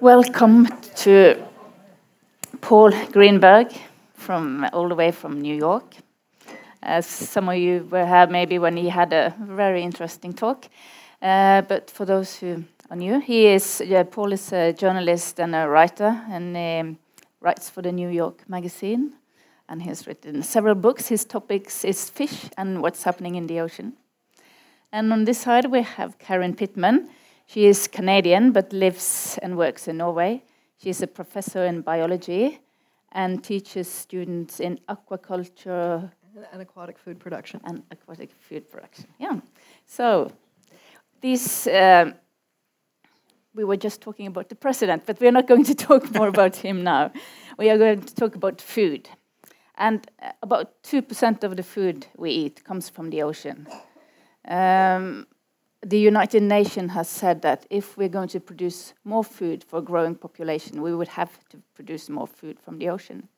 Welcome to Paul Greenberg from all the way from New York. As some of you were here maybe when he had a very interesting talk. Uh, but for those who are new, he is yeah, Paul is a journalist and a writer and um, writes for the New York Magazine. And he has written several books. His topics is fish and what's happening in the ocean. And on this side we have Karen Pittman. She is Canadian but lives and works in Norway. She is a professor in biology and teaches students in aquaculture and aquatic food production. And aquatic food production. Yeah. So these. Uh, we were just talking about the president, but we're not going to talk more about him now. We are going to talk about food. And uh, about 2% of the food we eat comes from the ocean. Um, the United Nations has said that if we're going to produce more food for a growing population, we would have to produce more food from the ocean.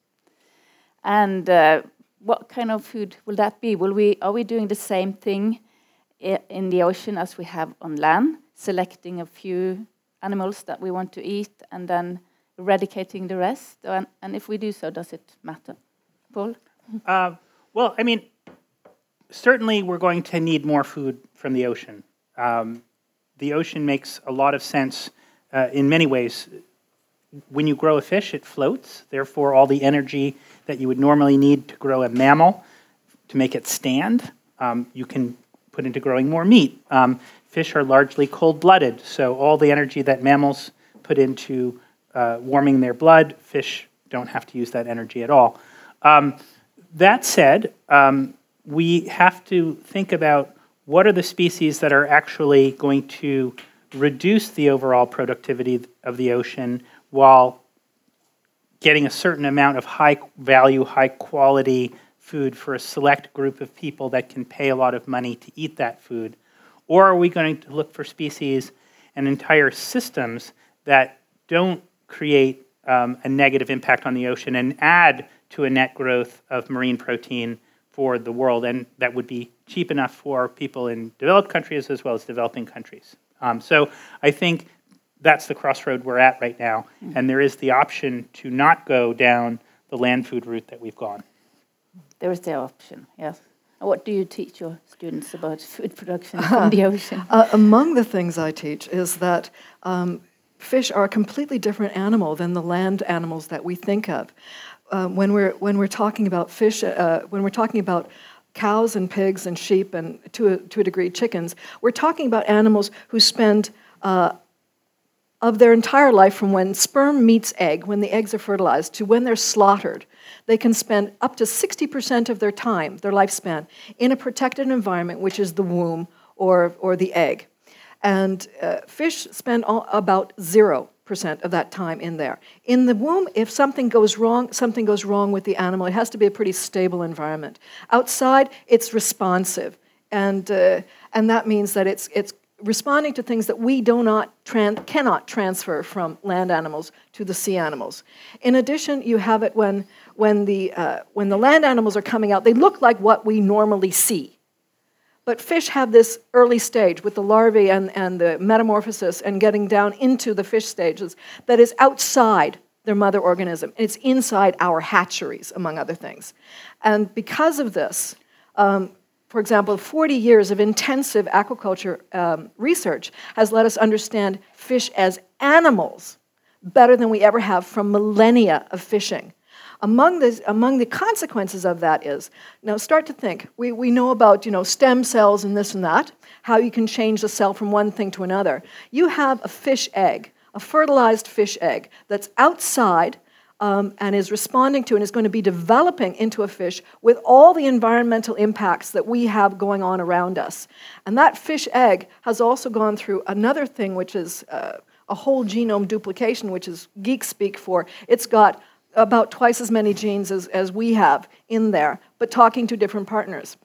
And uh, what kind of food will that be? Will we, are we doing the same thing in the ocean as we have on land, selecting a few animals that we want to eat and then eradicating the rest? And, and if we do so, does it matter? Paul? Uh, well, I mean, certainly we're going to need more food from the ocean. Um, the ocean makes a lot of sense uh, in many ways. When you grow a fish, it floats. Therefore, all the energy that you would normally need to grow a mammal to make it stand, um, you can put into growing more meat. Um, fish are largely cold blooded, so all the energy that mammals put into uh, warming their blood, fish don't have to use that energy at all. Um, that said, um, we have to think about what are the species that are actually going to reduce the overall productivity of the ocean while getting a certain amount of high value, high quality food for a select group of people that can pay a lot of money to eat that food? Or are we going to look for species and entire systems that don't create um, a negative impact on the ocean and add to a net growth of marine protein for the world, and that would be cheap enough for people in developed countries as well as developing countries. Um, so I think that's the crossroad we're at right now, mm. and there is the option to not go down the land food route that we've gone. There is the option, yes. What do you teach your students about food production from the ocean? Uh, among the things I teach is that um, fish are a completely different animal than the land animals that we think of. Uh, when we're when we're talking about fish, uh, when we're talking about cows and pigs and sheep and to a, to a degree chickens, we're talking about animals who spend uh, of their entire life from when sperm meets egg, when the eggs are fertilized, to when they're slaughtered. They can spend up to 60% of their time, their lifespan, in a protected environment, which is the womb or, or the egg. And uh, fish spend all, about zero of that time in there. In the womb, if something goes wrong, something goes wrong with the animal. It has to be a pretty stable environment. Outside, it's responsive, and uh, and that means that it's it's responding to things that we do not tran- cannot transfer from land animals to the sea animals. In addition, you have it when when the uh, when the land animals are coming out. They look like what we normally see. But fish have this early stage with the larvae and, and the metamorphosis and getting down into the fish stages that is outside their mother organism. It's inside our hatcheries, among other things. And because of this, um, for example, 40 years of intensive aquaculture um, research has let us understand fish as animals better than we ever have from millennia of fishing. Among the, among the consequences of that is, now start to think. We, we know about you know, stem cells and this and that, how you can change the cell from one thing to another. You have a fish egg, a fertilized fish egg, that's outside um, and is responding to and is going to be developing into a fish with all the environmental impacts that we have going on around us. And that fish egg has also gone through another thing, which is uh, a whole genome duplication, which is geek speak for it's got about twice as many genes as, as we have in there, but talking to different partners.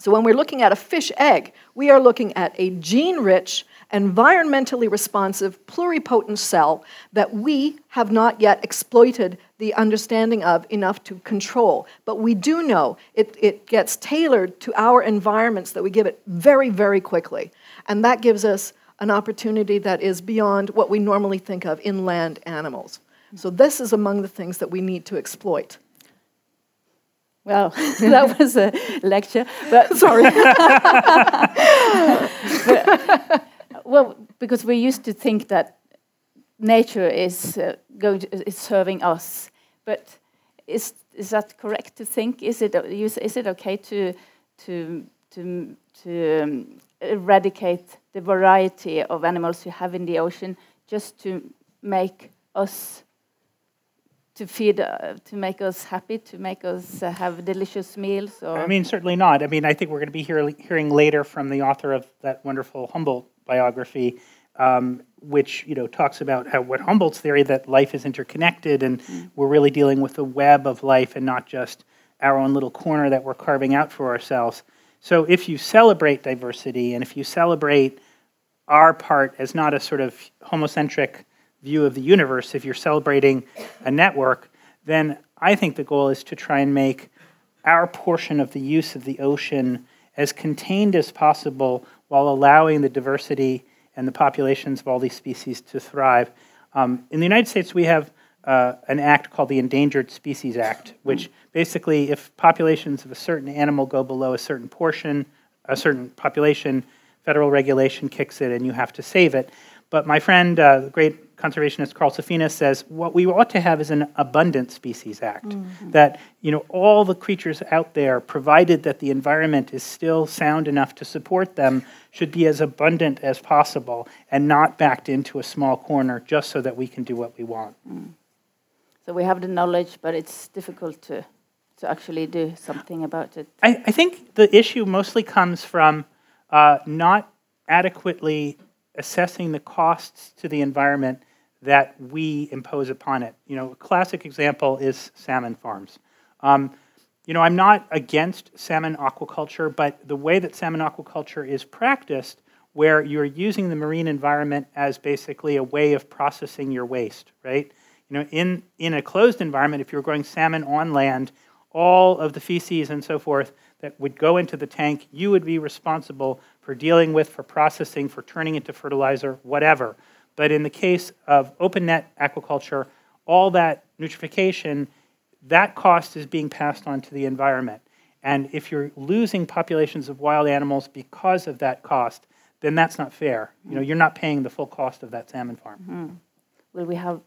So when we're looking at a fish egg, we are looking at a gene rich, environmentally responsive, pluripotent cell that we have not yet exploited the understanding of enough to control. But we do know it, it gets tailored to our environments that we give it very, very quickly. And that gives us an opportunity that is beyond what we normally think of inland animals. So, this is among the things that we need to exploit. Well, that was a lecture, but Sorry. well, because we used to think that nature is uh, going to, is serving us, but is is that correct to think? Is it is it okay to to to to um, eradicate the variety of animals you have in the ocean just to make us to feed uh, to make us happy to make us uh, have delicious meals or I mean, certainly not. I mean, I think we're going to be hear, hearing later from the author of that wonderful Humboldt biography, um, which you know talks about how what Humboldt's theory that life is interconnected and mm. we're really dealing with the web of life and not just our own little corner that we're carving out for ourselves. So if you celebrate diversity and if you celebrate our part as not a sort of homocentric view of the universe, if you're celebrating a network, then I think the goal is to try and make our portion of the use of the ocean as contained as possible while allowing the diversity and the populations of all these species to thrive. Um, in the United States, we have uh, an act called the Endangered Species Act, which basically, if populations of a certain animal go below a certain portion, a certain population, federal regulation kicks in and you have to save it. But my friend, uh, the great conservationist Carl Safina, says what we ought to have is an abundant species act. Mm-hmm. That you know all the creatures out there, provided that the environment is still sound enough to support them, should be as abundant as possible and not backed into a small corner just so that we can do what we want. Mm. So we have the knowledge, but it's difficult to to actually do something about it. I, I think the issue mostly comes from uh, not adequately assessing the costs to the environment that we impose upon it. You know, a classic example is salmon farms. Um, you know, I'm not against salmon aquaculture, but the way that salmon aquaculture is practiced, where you're using the marine environment as basically a way of processing your waste, right? You know, in, in a closed environment, if you're growing salmon on land, all of the feces and so forth that would go into the tank, you would be responsible for dealing with, for processing, for turning into fertilizer, whatever. But in the case of open net aquaculture, all that nutrification, that cost is being passed on to the environment. And if you're losing populations of wild animals because of that cost, then that's not fair. You know, you're not paying the full cost of that salmon farm. Mm-hmm. Will we have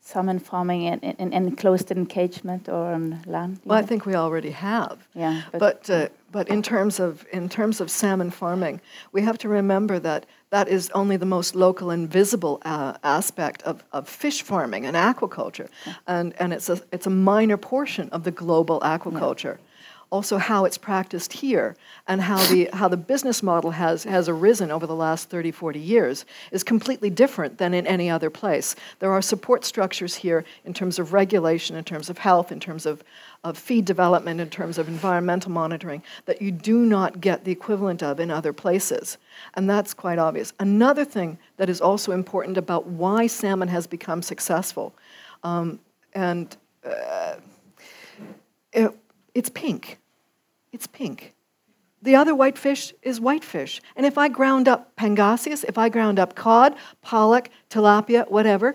salmon farming in, in, in enclosed encagement or on land? Well, know? I think we already have. Yeah. But but, uh, but in terms of in terms of salmon farming, we have to remember that that is only the most local and visible uh, aspect of, of fish farming and aquaculture, and and it's a it's a minor portion of the global aquaculture. Also how it's practiced here and how the, how the business model has, has arisen over the last 30, 40 years is completely different than in any other place. There are support structures here in terms of regulation, in terms of health, in terms of, of feed development, in terms of environmental monitoring that you do not get the equivalent of in other places. And that's quite obvious. Another thing that is also important about why salmon has become successful, um, and uh, it, it's pink. It's pink. The other white fish is whitefish. And if I ground up pangasius, if I ground up cod, pollock, tilapia, whatever,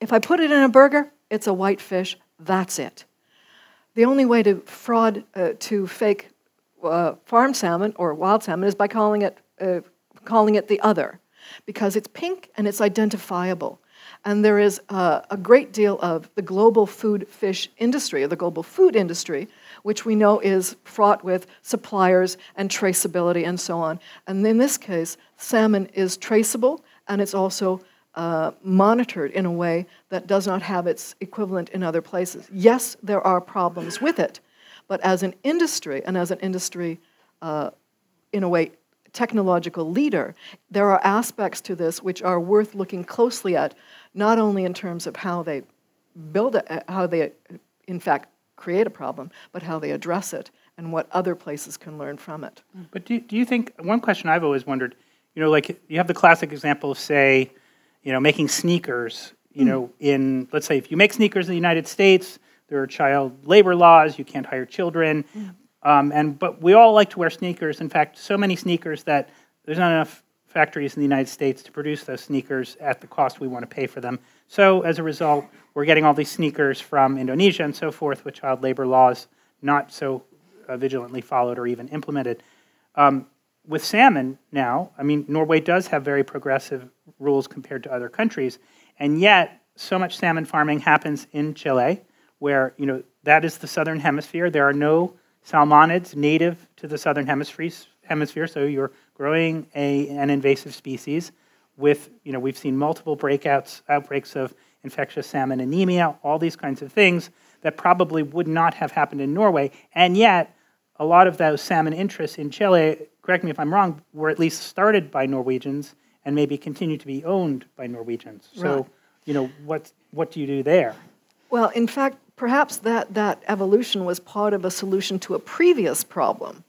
if I put it in a burger, it's a white fish. That's it. The only way to fraud, uh, to fake uh, farm salmon or wild salmon is by calling it, uh, calling it the other, because it's pink and it's identifiable. And there is uh, a great deal of the global food fish industry, or the global food industry, which we know is fraught with suppliers and traceability and so on. And in this case, salmon is traceable and it's also uh, monitored in a way that does not have its equivalent in other places. Yes, there are problems with it, but as an industry and as an industry, uh, in a way, technological leader, there are aspects to this which are worth looking closely at, not only in terms of how they build it, how they, in fact, create a problem, but how they address it and what other places can learn from it. But do, do you think, one question I've always wondered, you know, like you have the classic example of, say, you know, making sneakers, you mm. know, in, let's say, if you make sneakers in the United States, there are child labor laws, you can't hire children. Mm. Um, and, but we all like to wear sneakers. In fact, so many sneakers that there's not enough factories in the United States to produce those sneakers at the cost we want to pay for them. So as a result, we're getting all these sneakers from Indonesia and so forth with child labor laws not so uh, vigilantly followed or even implemented. Um, with salmon now, I mean, Norway does have very progressive rules compared to other countries, and yet so much salmon farming happens in Chile, where you know that is the southern hemisphere. There are no salmonids native to the southern hemisphere, hemisphere so you're growing a, an invasive species with, you know, we've seen multiple breakouts, outbreaks of infectious salmon anemia, all these kinds of things that probably would not have happened in Norway. And yet, a lot of those salmon interests in Chile, correct me if I'm wrong, were at least started by Norwegians and maybe continue to be owned by Norwegians. So, Right. you know, what, what do you do there? Well, in fact, perhaps that, that evolution was part of a solution to a previous problem.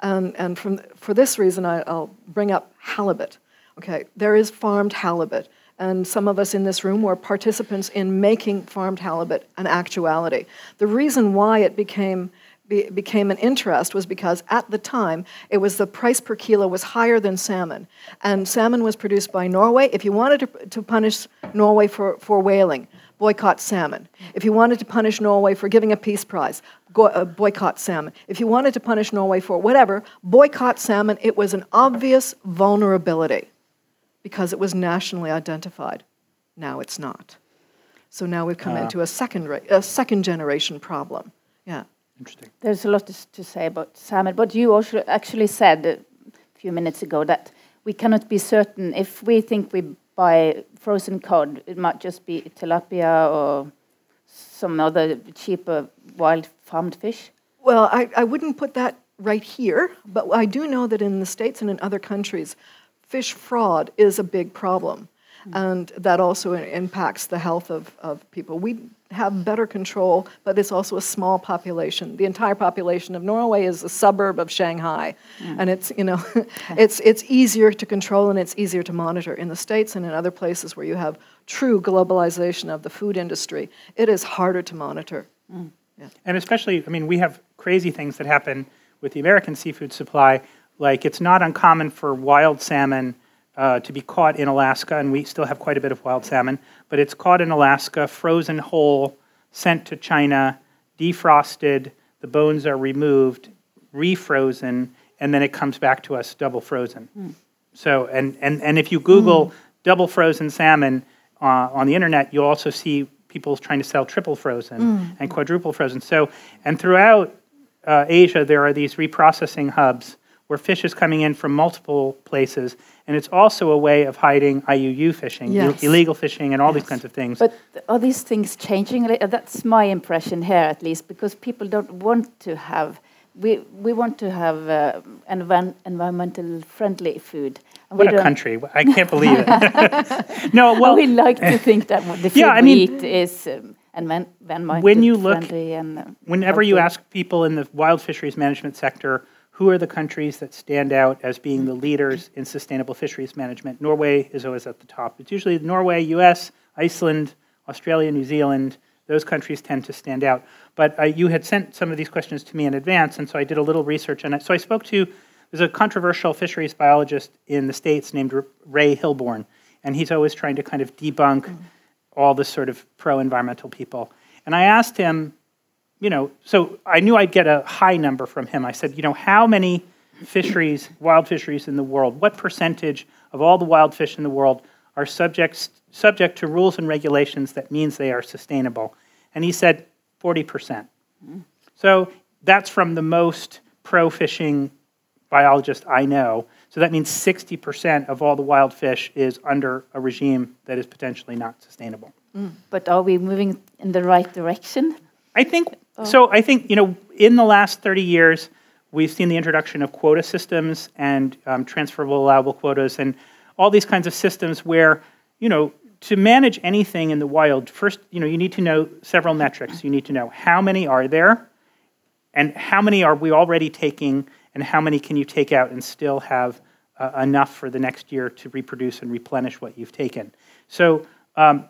Um, and from, for this reason, I, I'll bring up halibut. Okay, there is farmed halibut, and some of us in this room were participants in making farmed halibut an actuality. The reason why it became be, became an interest was because at the time it was the price per kilo was higher than salmon, and salmon was produced by Norway. If you wanted to, to punish Norway for, for whaling, boycott salmon. If you wanted to punish Norway for giving a peace prize, go, uh, boycott salmon. If you wanted to punish Norway for whatever, boycott salmon. It was an obvious vulnerability because it was nationally identified. Now it's not. So now we've come into a second, ra- a second generation problem. Yeah. Interesting. There's a lot to, to say about salmon, but you also actually said a few minutes ago that we cannot be certain if we think we buy frozen cod, it might just be tilapia or some other cheaper wild farmed fish. Well, I, I wouldn't put that right here, but I do know that in the States and in other countries, fish fraud is a big problem. Mm-hmm. And that also impacts the health of, of people. We have better control, but it's also a small population. The entire population of Norway is a suburb of Shanghai. And it's, you know, it's, it's easier to control and it's easier to monitor. In the States and in other places where you have true globalization of the food industry, it is harder to monitor. Mm. And especially, I mean, we have crazy things that happen with the American seafood supply. Like, it's not uncommon for wild salmon uh, to be caught in Alaska, and we still have quite a bit of wild salmon, but it's caught in Alaska, frozen whole, sent to China, defrosted, the bones are removed, refrozen, and then it comes back to us double frozen. So, and, and, and if you Google double frozen salmon uh, on the internet, you'll also see people trying to sell triple frozen and quadruple frozen. So, and throughout uh, Asia, there are these reprocessing hubs where fish is coming in from multiple places, and it's also a way of hiding IUU fishing, ill- Yes. illegal fishing, and all these kinds of things. But are these things changing? Like, That's my impression here, at least, because people don't want to have. We we want to have uh, envi- environmental friendly food. And what a don't- country! I can't believe it. no, Well, we like to think that the food Yeah, I we mean- eat is um, envi- environmental When you look- friendly and. uh, Whenever you ask people in the wild fisheries management sector who are the countries that stand out as being the leaders in sustainable fisheries management, Norway is always at the top. It's usually Norway, US, Iceland, Australia, New Zealand. Those countries tend to stand out. But uh, you had sent some of these questions to me in advance, and so I did a little research on it. So I spoke to there's a controversial fisheries biologist in the States named Ray Hilborn, and he's always trying to kind of debunk all this sort of pro environmental people. And I asked him, you know, so I knew I'd get a high number from him. I said, you know, how many fisheries, wild fisheries in the world, what percentage of all the wild fish in the world are subjects, subject to rules and regulations that means they are sustainable? And he said 40%. So that's from the most pro fishing biologist I know. So that means 60% of all the wild fish is under a regime that is potentially not sustainable. Mm. But are we moving in the right direction? I think so. I think you know, in the last thirty years, we've seen the introduction of quota systems and um, transferable allowable quotas, and all these kinds of systems where you know to manage anything in the wild, first you know you need to know several metrics. You need to know how many are there, and how many are we already taking, and how many can you take out and still have uh, enough for the next year to reproduce and replenish what you've taken. So. Um,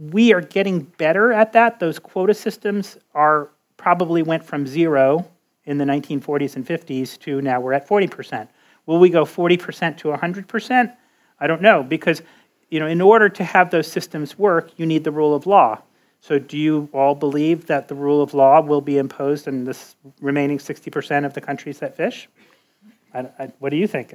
we are getting better at that. Those quota systems are probably went from zero in the 1940s and 50s to now we're at 40%. Will we go 40% to 100%? I don't know because you know, in order to have those systems work, you need the rule of law. So do you all believe that the rule of law will be imposed in the remaining 60% of the countries that fish? I, I, what do you think?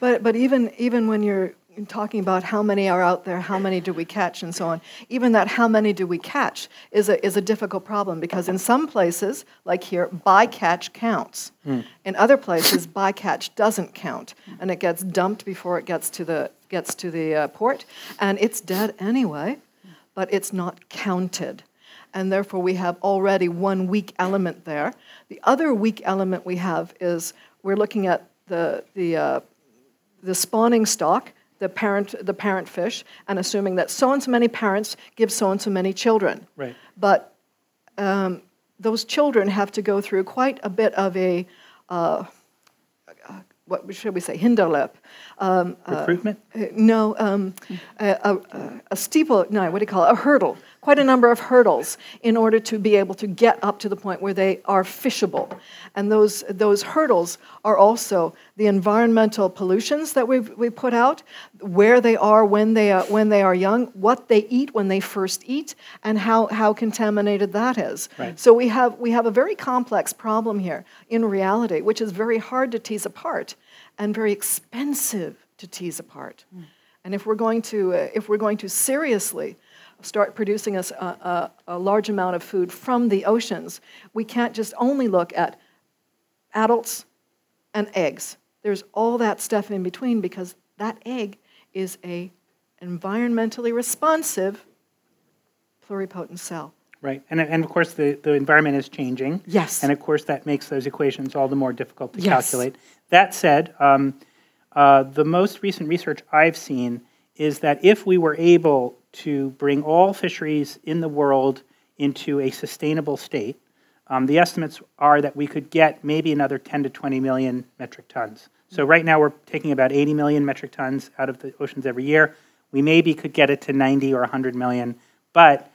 but, but even, even when you're talking about how many are out there, how many do we catch, and so on, even that how many do we catch is a, is a difficult problem because in some places, like here, bycatch counts. Mm. In other places, bycatch doesn't count, and it gets dumped before it gets to the, gets to the uh, port, and it's dead anyway but it's not counted. And therefore, we have already one weak element there. The other weak element we have is we're looking at the, the, uh, the spawning stock, the parent, the parent fish, and assuming that so and so many parents give so and so many children. Right. But um, those children have to go through quite a bit of a uh, what should we say, hinderlip. Um, uh, Recruitment? Uh, no, um, a, a, a, steeple, no, what do you call it, a hurdle, quite a number of hurdles in order to be able to get up to the point where they are fishable. And those, those hurdles are also the environmental pollutions that we we put out, where they are when they are, when they are young, what they eat when they first eat, and how, how contaminated that is. Right. So we have, we have a very complex problem here in reality, which is very hard to tease apart and very expensive to tease apart. Mm. And if we're going to, uh, if we're going to seriously start producing us a, a, a, large amount of food from the oceans, we can't just only look at adults and eggs. There's all that stuff in between because that egg is a environmentally responsive pluripotent cell. Right, and, and of course the, the environment is changing. Yes. And of course that makes those equations all the more difficult to yes. calculate. That said, um, uh, the most recent research I've seen is that if we were able to bring all fisheries in the world into a sustainable state, um, the estimates are that we could get maybe another 10 to 20 million metric tons. So right now we're taking about 80 million metric tons out of the oceans every year. We maybe could get it to 90 or 100 million, but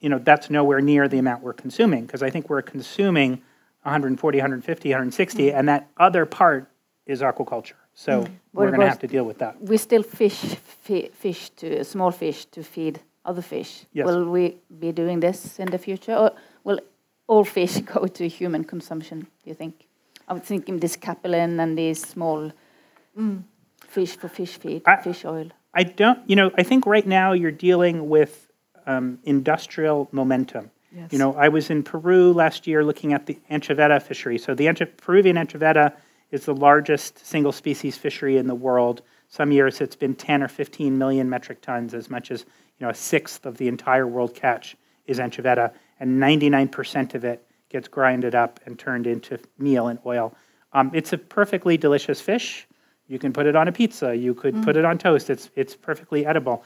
you know that's nowhere near the amount we're consuming because I think we're consuming 140, 150, 160, mm-hmm. and that other part is aquaculture. So mm. we're going to have to deal with that. We still fish fish to small fish to feed other fish. Yes. Will we be doing this in the future, or will all fish go to human consumption? Do you think? I'm thinking this capelin and these small mm. fish for fish feed, I, fish oil. I don't. You know, I think right now you're dealing with um, industrial momentum. Yes. You know, I was in Peru last year looking at the anchoveta fishery. So the Peruvian anchoveta is the largest single species fishery in the world. Some years it's been 10 or 15 million metric tons, as much as you know a sixth of the entire world catch is anchoveta, and 99% of it gets grinded up and turned into meal and oil. Um, it's a perfectly delicious fish. You can put it on a pizza. You could mm. put it on toast. It's it's perfectly edible.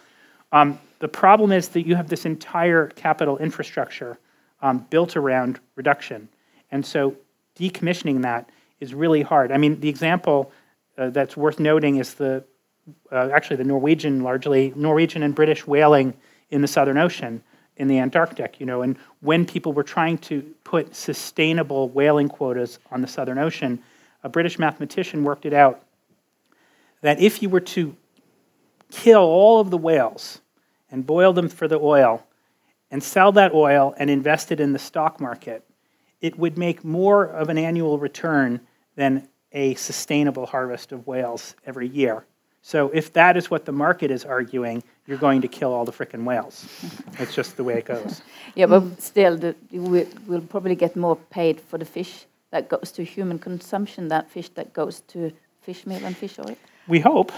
Um, the problem is that you have this entire capital infrastructure um, built around reduction, and so decommissioning that is really hard. I mean, the example uh, that's worth noting is the uh, actually the Norwegian, largely Norwegian and British whaling in the Southern Ocean, in the Antarctic. You know, and when people were trying to put sustainable whaling quotas on the Southern Ocean, a British mathematician worked it out that if you were to kill all of the whales and boil them for the oil and sell that oil and invest it in the stock market, it would make more of an annual return than a sustainable harvest of whales every year. So if that is what the market is arguing, you're going to kill all the frickin' whales. It's just the way it goes. yeah, but still, the, we, will probably get more paid for the fish that goes to human consumption than fish that goes to fish meal and fish oil. We hope.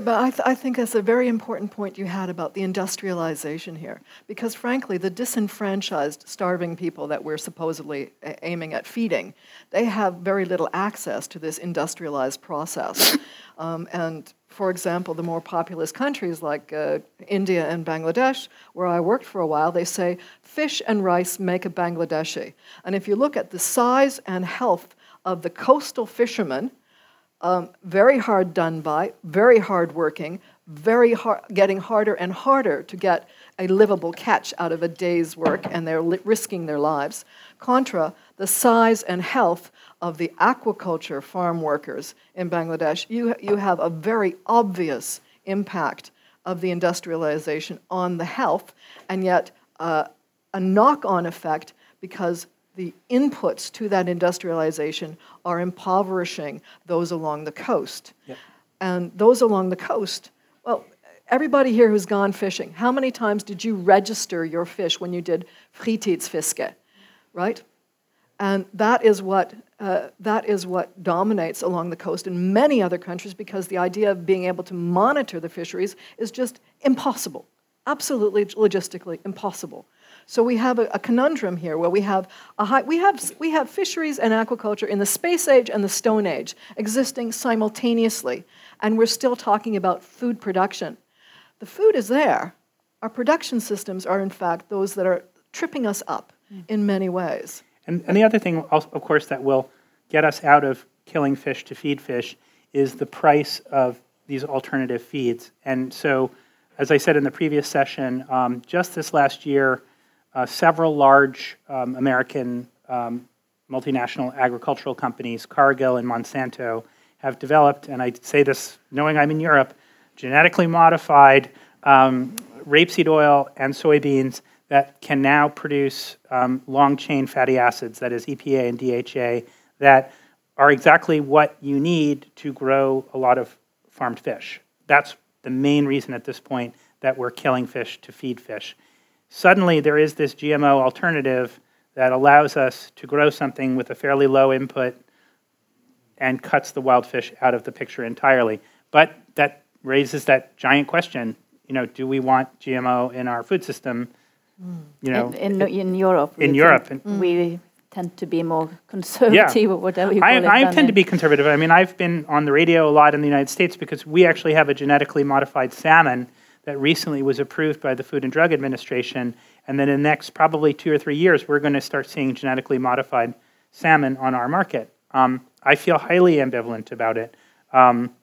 But I, th- I, think that's a very important point you had about the industrialization here. Because frankly, the disenfranchised, starving people that we're supposedly a- aiming at feeding, they have very little access to this industrialized process. Um, and for example, the more populous countries like uh, India and Bangladesh, where I worked for a while, they say fish and rice make a Bangladeshi. And if you look at the size and health of the coastal fishermen, um, very hard done by, very hard working, very hard, getting harder and harder to get a livable catch out of a day's work, and they're li- risking their lives. Contra the size and health of the aquaculture farm workers in Bangladesh, you, you have a very obvious impact of the industrialization on the health, and yet uh, a knock on effect because the inputs to that industrialization are impoverishing those along the coast. Yep. And those along the coast, well, everybody here who's gone fishing, how many times did you register your fish when you did fritidsfiske, right? And that is what uh, that is what dominates along the coast in many other countries because the idea of being able to monitor the fisheries is just impossible, absolutely logistically impossible. So we have a, a conundrum here where we have a high, we have we have fisheries and aquaculture in the space age and the stone age existing simultaneously, and we're still talking about food production. The food is there. Our production systems are in fact those that are tripping us up in many ways. And, and the other thing, also, of course, that will get us out of killing fish to feed fish is the price of these alternative feeds. And so, as I said in the previous session, um, just this last year, uh, several large um, American um, multinational agricultural companies, Cargill and Monsanto, have developed, and I say this knowing I'm in Europe, genetically modified um, rapeseed oil and soybeans that can now produce um, long chain fatty acids, that is EPA and DHA, that are exactly what you need to grow a lot of farmed fish. That's the main reason at this point that we're killing fish to feed fish. Suddenly, there is this GMO alternative that allows us to grow something with a fairly low input and cuts the wild fish out of the picture entirely. But that raises that giant question you know, do we want GMO in our food system? Mm. You know, in, in, in Europe. we in think Europe. And mm. We tend to be more conservative or whatever you call I, it. I than tend to be conservative. I mean, I've been on the radio a lot in the United States because we actually have a genetically modified salmon that recently was approved by the Food and Drug Administration. And then in the next probably two or three years, we're going to start seeing genetically modified salmon on our market. Um, I feel highly ambivalent about it. Um,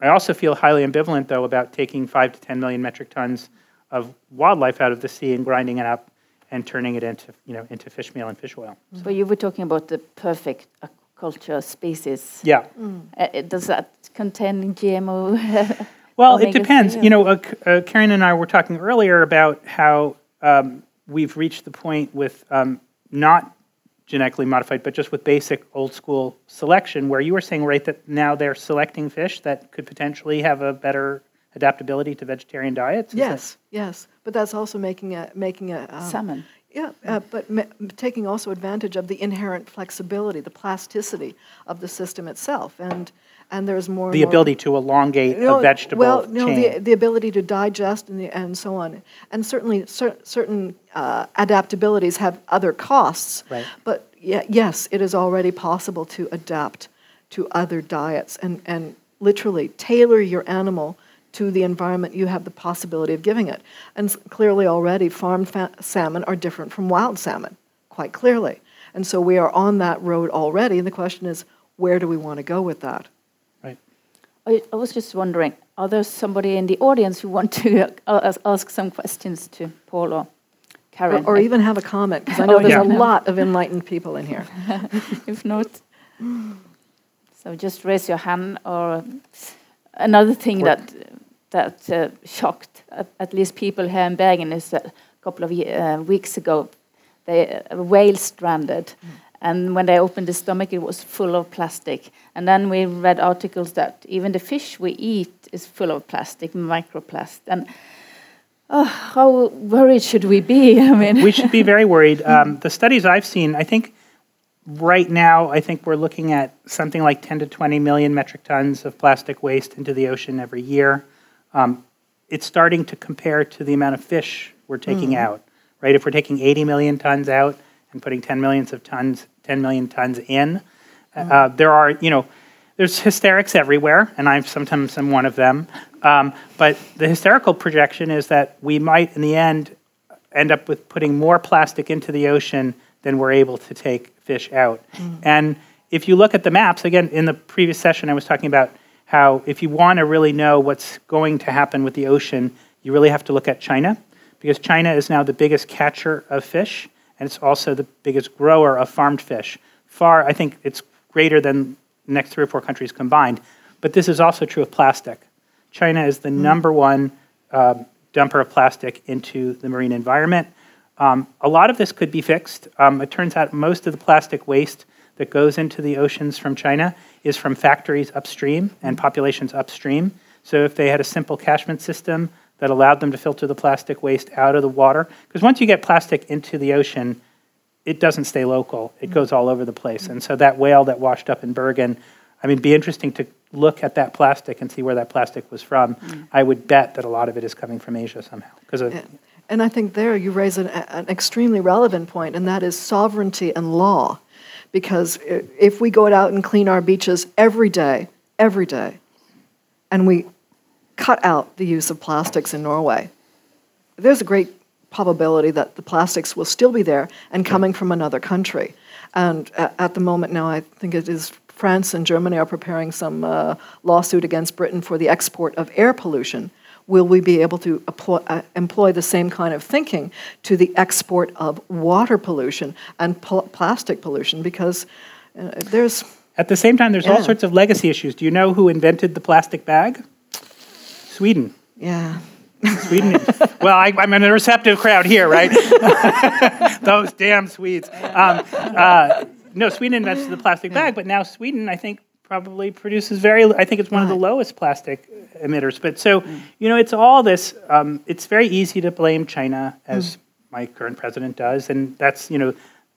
I also feel highly ambivalent, though, about taking five to 10 million metric tons of wildlife out of the sea and grinding it up and turning it into, you know, into fish meal and fish oil. So you were talking about the perfect aquaculture species. Yeah. Uh, does that contain GMO? Well, it depends. You know, uh, uh, Karen and I were talking earlier about how um, we've reached the point with um, not genetically modified, but just with basic old school selection, where you were saying, right, that now they're selecting fish that could potentially have a better adaptability to vegetarian diets? Is that- Yes, yes, but that's also making a making a um, Salmon. Yeah, uh, but ma- taking also advantage of the inherent flexibility, the plasticity of the system itself, and and there's more the more- ability to elongate No, a vegetable well, no, chain. the, the ability to digest and, the, and so on, and certainly cer- certain uh, adaptabilities have other costs. Right. But ye- yes, it is already possible to adapt to other diets and, and literally tailor your animal to the environment you have the possibility of giving it. And clearly, already, farmed fa- salmon are different from wild salmon, quite clearly. And so we are on that road already. And the question is, where do we want to go with that? I, I was just wondering, are there somebody in the audience who want to uh, ask- some questions to Paul or Or, Karen? or even have a comment, because I know Oh, there's yeah. a lot of enlightened people in here. if not, so just raise your hand. Or another thing Or- that that uh, shocked at, at least people here in Bergen is that a couple of uh, weeks ago, they a whale stranded, and when they opened the stomach, it was full of plastic. And then we read articles that even the fish we eat is full of plastic, microplast, and. Oh, how worried should we be? I mean, we should be very worried. Um, the studies I've seen, I think right now, I think we're looking at something like 10 to 20 million metric tons of plastic waste into the ocean every year. Um, it's starting to compare to the amount of fish we're taking out, right? If we're taking 80 million tons out and putting 10 millions of tons, 10 million tons in, uh, there are, you know, there's hysterics everywhere, and I'm sometimes am one of them. Um, but the hysterical projection is that we might, in the end, end up with putting more plastic into the ocean than we're able to take fish out. And if you look at the maps, again, in the previous session, I was talking about how if you want to really know what's going to happen with the ocean, you really have to look at China because China is now the biggest catcher of fish and it's also the biggest grower of farmed fish. Far, I think it's greater than the next three or four countries combined. But this is also true of plastic. China is the mm. number one uh, dumper of plastic into the marine environment. Um, a lot of this could be fixed. Um, it turns out most of the plastic waste that goes into the oceans from China is from factories upstream and populations upstream. So if they had a simple catchment system that allowed them to filter the plastic waste out of the water, because once you get plastic into the ocean, it doesn't stay local. It goes all over the place. And so that whale that washed up in Bergen, I mean, it'd be interesting to look at that plastic and see where that plastic was from. Mm. I would bet that a lot of it is coming from Asia somehow. Because of, and I think there you raise an, an extremely relevant point, and that is sovereignty and law because if we go out and clean our beaches every day, every day, and we cut out the use of plastics in Norway, there's a great probability that the plastics will still be there and coming from another country. And at the moment now, I think it is France and Germany are preparing some uh, lawsuit against Britain for the export of air pollution will we be able to uh, employ the same kind of thinking to the export of water pollution and pl- plastic pollution? Because uh, there's. At the same time, there's yeah. all sorts of legacy issues. Do you know who invented the plastic bag? Sweden. Yeah. Sweden. well, I, am in a receptive crowd here, right? Those damn Swedes. Um, uh, no, Sweden invented the plastic bag, but now Sweden, I think, probably produces very. I think it's one of the lowest plastic emitters. But so, you know, it's all this. Um, it's very easy to blame China, as mm. my current president does, and that's you know.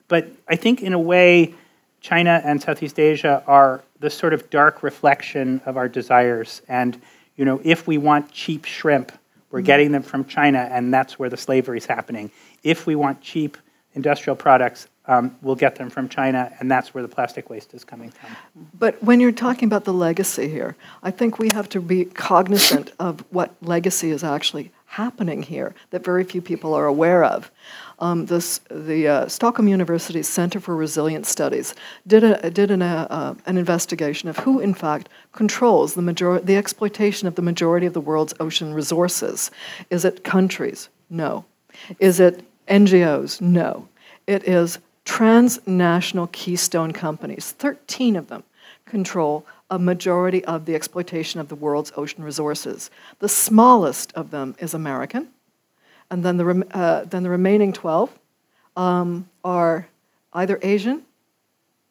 But I think in a way, China and Southeast Asia are the sort of dark reflection of our desires. And you know, if we want cheap shrimp, we're mm. getting them from China, and that's where the slavery is happening. If we want cheap industrial products, um, we'll get them from China, and that's where the plastic waste is coming from. But when you're talking about the legacy here, I think we have to be cognizant of what legacy is actually happening here that very few people are aware of. Um, this, the uh, Stockholm University Center for Resilience Studies did, a, did an, uh, uh, an investigation of who, in fact, controls the, major- the exploitation of the majority of the world's ocean resources. Is it countries? No. Is it NGOs? No. It is transnational keystone companies, 13 of them, control a majority of the exploitation of the world's ocean resources. The smallest of them is American, and then the, uh, then the remaining 12 um, are either Asian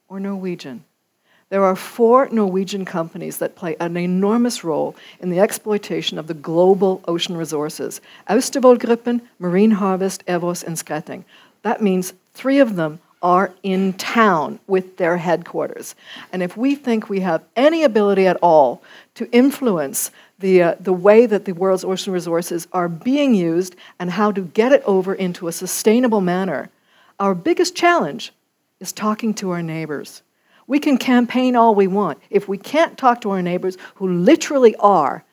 or Norwegian. There are four Norwegian companies that play an enormous role in the exploitation of the global ocean resources Austevoll Gruppen, Marine Harvest, Ewos, and Skretting. That means three of them are in town with their headquarters. And if we think we have any ability at all to influence the, uh, the way that the world's ocean resources are being used and how to get it over into a sustainable manner, our biggest challenge is talking to our neighbors. We can campaign all we want. If we can't talk to our neighbors who literally are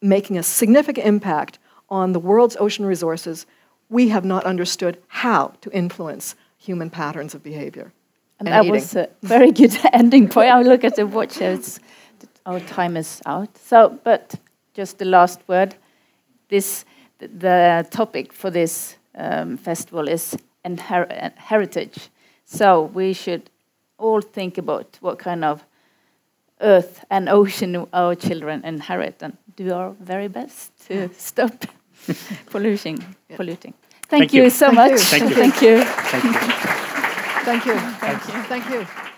making a significant impact on the world's ocean resources, we have not understood how to influence human patterns of behavior. And, and that eating. was a very good ending point. I look at the watch; it's, our time is out. So, but just the last word. This the topic for this um, festival is heritage. So we should all think about what kind of earth and ocean our children inherit and do our very best to stop polluting. Polluting. Thank, Thank you, you, so Thank much. You. Thank you. Thank you. Thank you. Thank you. Thank you. Thank you.